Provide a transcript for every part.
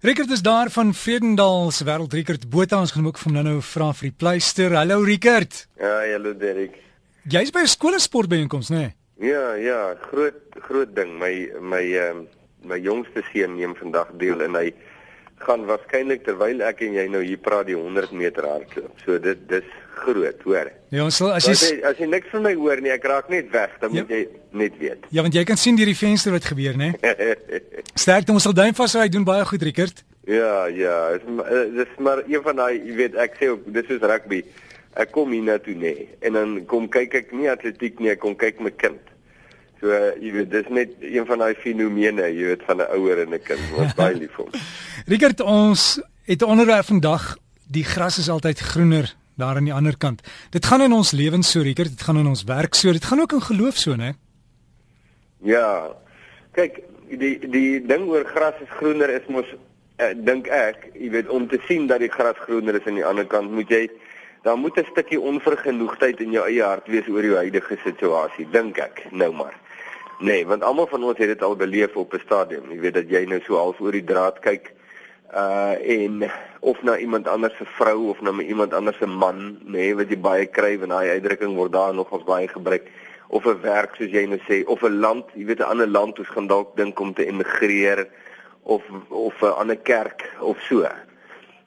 Rickert is daar van Vredendal se wêreld Rickert Botha ons gaan ook van nou-nou vra vir die pleister. Hallo Rickert. Ja, hallo Derek. Jy's by 'n skoolsportbyeenkoms, né? Nee? Ja, ja, groot groot ding. My my ehm uh, my jongste seun neem vandag deel en hy gaan waarskynlik terwyl ek en jy nou hier praat die 100 meter hardloop. So dit dis groot, hoor. Ja, ons sal as jy as jy, as jy niks van my hoor nie, ek raak net weg, dan ja. moet jy net weet. Ja, want jy kan sien deur die venster wat gebeur, né? Sterkte ons sal duim vas hy doen baie goed, Rickert. Ja, ja, dis dis maar een van daai, jy weet, ek sê ook dis is rugby. Ek kom hier na toe nê en dan kom kyk ek nie atletiek nie, ek kom kyk my kind. So jy weet dis net een van daai fenomene, jy weet van 'n ouer en 'n kind wat baie lief vir hom. Rickert, ons het 'n onderwerp vandag. Die gras is altyd groener daar aan die ander kant. Dit gaan in ons lewens so, Rickert, dit gaan in ons werk so, dit gaan ook in geloof so, né? Ja. Kyk, die die ding oor gras is groener is mos uh, dink ek, jy weet om te sien dat die gras groener is aan die ander kant, moet jy dan moet 'n stukkie onvergenoegdheid in jou eie hart wees oor jou huidige situasie, dink ek, nou maar. Nee, want almal van ons het dit al beleef op 'n stadium. Jy weet dat jy nou so half oor die draad kyk uh en of na iemand anders se vrou of na iemand anders se man, nê, nee, wat jy baie kry want daai uitdrukking word daar nogals baie gebruik of 'n werk soos jy nou sê of 'n land, jy weet 'n ander land hoe gaan dalk dink om te emigreer of of 'n ander kerk of so.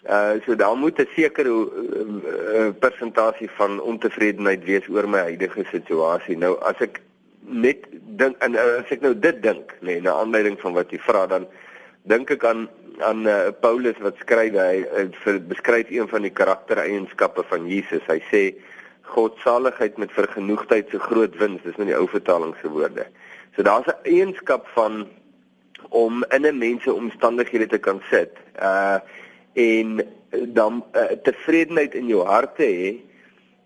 Uh so daar moet 'n sekere uh, persentasie van ontevredenheid wees oor my huidige situasie. Nou as ek net dink en as ek nou dit dink, nê, nee, na aanleiding van wat jy vra dan dink ek aan aan uh, Paulus wat skryf hy uh, beskryf een van die karaktereienskappe van Jesus. Hy sê godsaligheid met vergenoegdheid se groot wins, dis nou die ou vertaling se woorde. So daar's 'n eienskap van om in 'n mens se omstandighede te kan sit. Uh en dan uh, tevredenheid in jou hart te hê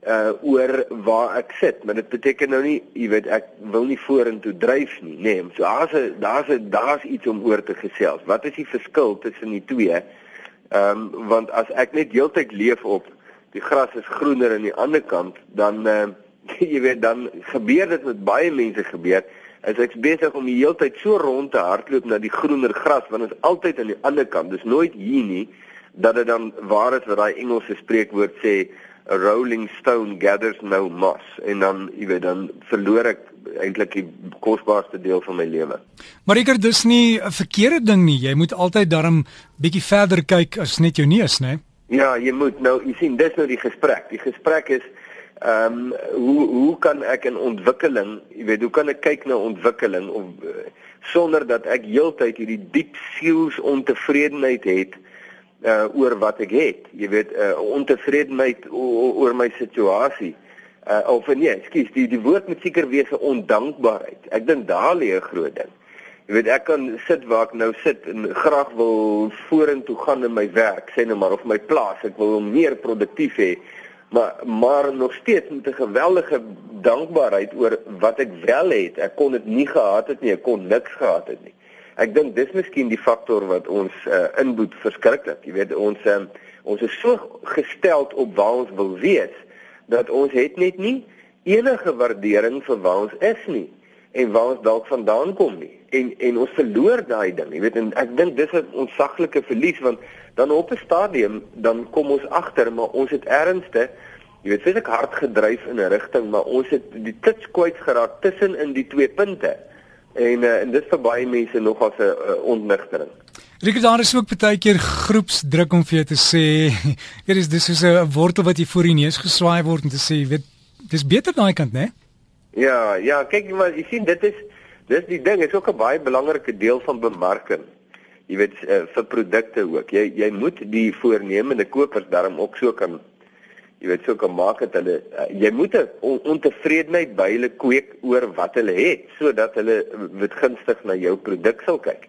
uh oor waar ek sit, maar dit beteken nou nie, jy weet, ek wil nie vorentoe dryf nie, nê. Nee, so daar's 'n daar's 'n daar's iets om oor te gesels. Wat is die verskil tussen die twee? Ehm um, want as ek net heeltyd leef op die gras is groener aan die ander kant, dan uh jy weet, dan gebeur dit met baie mense gebeur. As ek besig om die heeltyd so rond te hardloop na die groener gras, want dit is altyd aan die ander kant. Dis nooit hier nie dat dit dan waar is wat daai Engelse spreekwoord sê a rolling stone gathers no moss en dan jy weet dan verloor ek eintlik die kosbaarste deel van my lewe. Maar ek dis nie 'n verkeerde ding nie. Jy moet altyd daarom bietjie verder kyk as net jou neus, né? Ja, jy moet nou jy sien dis nou die gesprek. Die gesprek is ehm um, hoe hoe kan ek in ontwikkeling, jy weet, hoe kan ek kyk na ontwikkeling of uh, sonder dat ek heeltyd hierdie diep sielsontevredenheid het uh oor wat ek het. Jy weet, uh ontevredenheid oor my situasie. Uh of nee, ekskuus, die die woord moet seker wees 'n ondankbaarheid. Ek dink daar lê 'n groot ding. Jy weet, ek kan sit waar ek nou sit en graag wil vorentoe gaan in my werk, sê nou maar of my plaas, ek wil meer produktief hê. Maar maar nog steeds met 'n geweldige dankbaarheid oor wat ek wel het. Ek kon dit nie gehad het nie, ek kon niks gehad het nie. Ek dink dis miskien die faktor wat ons uh, inboet verskriklik. Jy weet ons um, ons is so gestel op waar ons wil wees dat ons het net nie enige waardering vir waar ons is nie en waar ons dalk vandaan kom nie. En en ons verloor daai ding. Jy weet en ek dink dis 'n onsaglike verlies want dan op 'n stadium dan kom ons agter maar ons het ernstig Jy weet, feitelik hard gedryf in 'n rigting, maar ons het die tits kwyt geraak tussen in die twee punte. En uh, en dit vir baie mense nog as 'n uh, ontnigtering. Rieke daar is ook baie keer groepsdruk om vir jou te sê, hier is dis so 'n wortel wat jy voor die neus geswaai word en te sê, weet, dis beter daai kant, né? Ja, ja, kyk maar, jy sien dit is dis die ding, is ook 'n baie belangrike deel van bemarking. Jy weet uh, vir produkte ook. Jy jy moet die voornemende kopers daarom ook so kan jy weet sou kan maak dat hulle uh, jy moet 'n on, ontevredenheid by hulle kweek oor wat hulle het sodat hulle wit gunstig na jou produk sal kyk.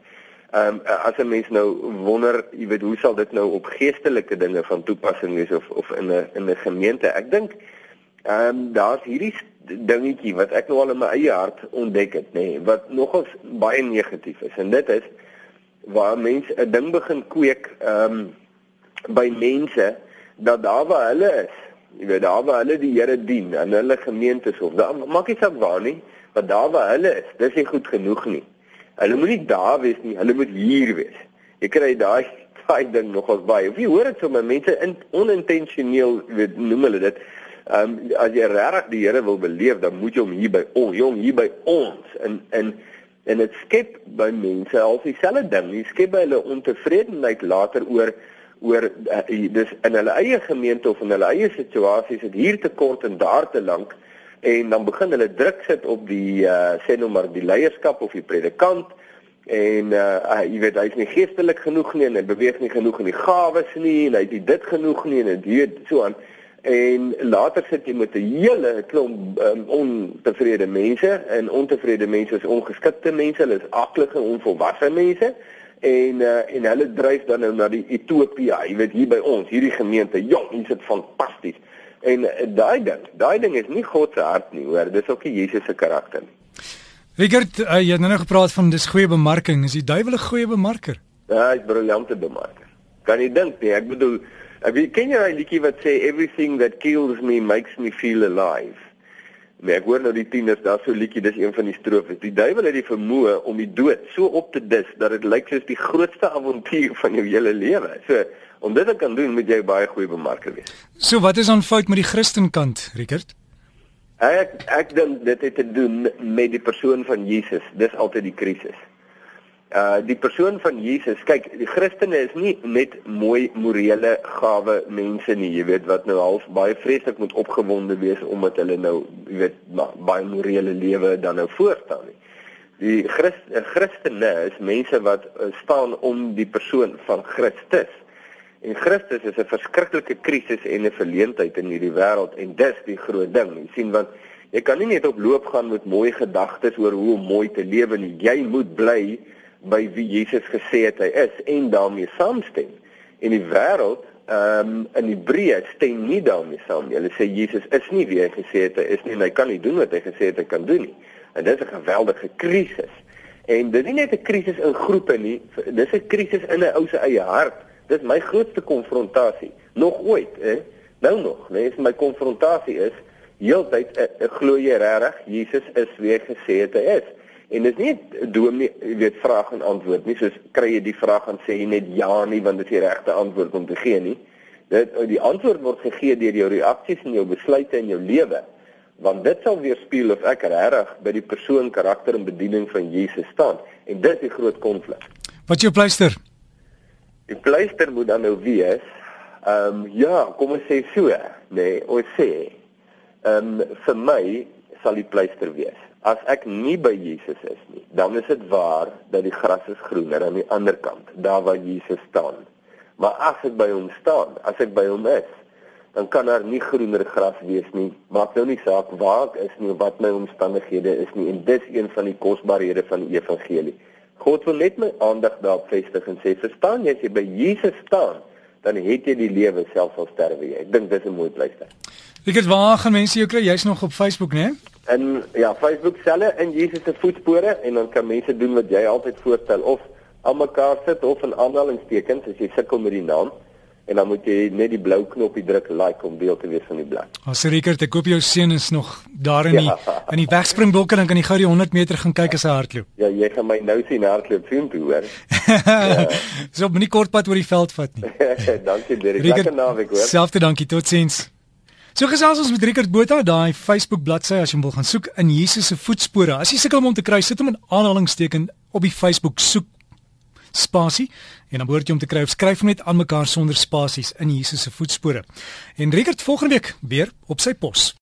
Ehm um, as 'n mens nou wonder, jy weet hoe sal dit nou op geestelike dinge van toepassing wees of of in 'n in 'n gemeente? Ek dink ehm um, daar's hierdie dingetjie wat ek nou al in my eie hart ontdek het, nê, nee, wat nogals baie negatief is en dit is waar mense 'n ding begin kweek ehm um, by mense dat daar waar hulle is Jy weet daar waar hulle die Here dien en hulle gemeentes of daar maak nie saak waar nie, maar daar waar hulle is, dis nie goed genoeg nie. Hulle moet nie daar wees nie, hulle moet hier wees. Jy kry daai daai ding nogals baie. Of jy hoor dit sommer mense in onintentioneel weet noem hulle dit. Ehm um, as jy regtig die Here wil beleef, dan moet jy hom hier by ons, jong hier by ons in in en dit skep by mense al dieselfde ding. Jy skep by hulle ontevredenheid later oor oor uh, dis in hulle eie gemeente of in hulle eie situasies het hier te kort en daar te lank en dan begin hulle druk sit op die uh, sê nou maar die leierskap of die predikant en uh, uh jy weet hy's nie geestelik genoeg nie en hy beweeg nie genoeg in die gawes nie en hy het nie dit genoeg nie en dit weet so aan. En later sit jy met 'n hele klomp um, ontevrede mense en ontevrede mense is ongeskikte mense hulle is aklige onvolwasse mense en uh, en hulle dryf dan nou na die Ethiopië jy weet hier by ons hierdie gemeente jong hier sit fantasties en uh, daai ding daai ding is nie God se hart nie hoor dis ook nie Jesus se karakter nie Richard, uh, jy het nou nog gepraat van dis goeie bemarking. Is die duiwel 'n goeie bemarker? Ja, hy's briljante bemarker. Kan jy dink nie? Ek bedoel, ek weet ken jy daai liedjie wat sê everything that kills me makes me feel alive. Nee, ek hoor nou die tieners, daar's so 'n liedjie, dis een van die strofes. Die duiwel het die vermoë om die dood so op te dis dat dit lyk soos die grootste avontuur van jou hele lewe. So, om dit te kan doen, moet jy baie goeie bemarker wees. So, wat is aan fout met die Christenkant, Richard? Ek ek dink dit het te doen met die persoon van Jesus. Dis altyd die krisis. Uh die persoon van Jesus, kyk, die Christene is nie net mooi morele gawe mense nie, jy weet wat nou half baie vreeslik moet opgewonde wees omdat hulle nou, jy weet, baie morele lewe dan nou voorstaan nie. Die Christ, Christene is mense wat uh, staan om die persoon van Christus. En Christus is 'n verskriklike krisis en 'n verleentheid in hierdie wêreld en dis die groot ding. Jy sien want jy kan nie net op loop gaan met mooi gedagtes oor hoe om mooi te lewe nie. Jy moet bly by wie Jesus gesê het hy is en daarmee saamstem. En die wêreld ehm um, in Hebreë stem nie daarmee saam nie. Hulle sê Jesus is nie wie hy gesê het hy is nie en hy kan nie doen wat hy gesê het hy kan doen nie. En dis 'n geweldige krisis. En dit is nie net 'n krisis in groepe nie, dis 'n krisis in 'n ou se eie hart. Dis my grootste konfrontasie nog ooit, hè? Nou nog, nee, my konfrontasie is heeltyd uh, uh, glo jy regtig Jesus is wie hy gesê het hy is? En dis nie dominee, jy weet, vraag en antwoord nie, soos kry jy die vraag en sê jy net ja nie want dit is die regte antwoord om te gee nie. Dit die antwoord word gegee deur jou reaksies en jou besluite in jou lewe. Want dit sal weerspieël of ek regtig by die persoon, karakter en bediening van Jesus staan. En dit is die groot konflik. Wat jou pleister? Die pleister moet dan nou wees. Ehm um, ja, kom ons sê so, nê, nee, ons sê ehm um, vir my sal die pleister wees. As ek nie by Jesus is nie, dan is dit waar dat die gras is groener aan die ander kant, daar waar Jesus staan. Maar as ek by hom staan, as ek by hom is, dan kan daar nie groener gras wees nie. Maak nou nie saak waar ek is nie wat my omstandighede is nie en dis een van die kosbarehede van die evangelie. God wil net my aandag daarop vestig en sê, "Verstaan jy as jy by Jesus staan, dan het jy die lewe selfs al sterwe jy." Ek dink dis 'n mooi pleister. Ek het waar gaan mense jou kry? Jy's nog op Facebook, né? En ja, Facebook selle in Jesus se voetspore en dan kan mense doen wat jy altyd voorstel of almekaar sit of in aanhalingstekens as jy sukkel met die naam en dan moet jy net die blou knoppie druk like om deel te wees van die blad. As oh, Rickert, ek koop jou seun is nog daar in die ja. in die wegspringblokke dan kan jy gou die 100 meter gaan kyk as hy hardloop. Ja, jy gaan my nou sien hardloop sien toe hoor. ja. So op 'n kort pad oor die veld vat nie. dankie Derek. Lekker naweek hoor. Selfde dankie. Totsiens. So gesels ons met Rickert Botha, daai Facebook bladsy as jy wil gaan soek in Jesus se voetspore. As jy sukkel om te kry, sit hom in aanhalingsteken op die Facebook soek spasie en dan behoort jy om te kry of skryf net aan mekaar sonder spasies in Jesus se voetspore. En Rickert volgende week weer op sy pos.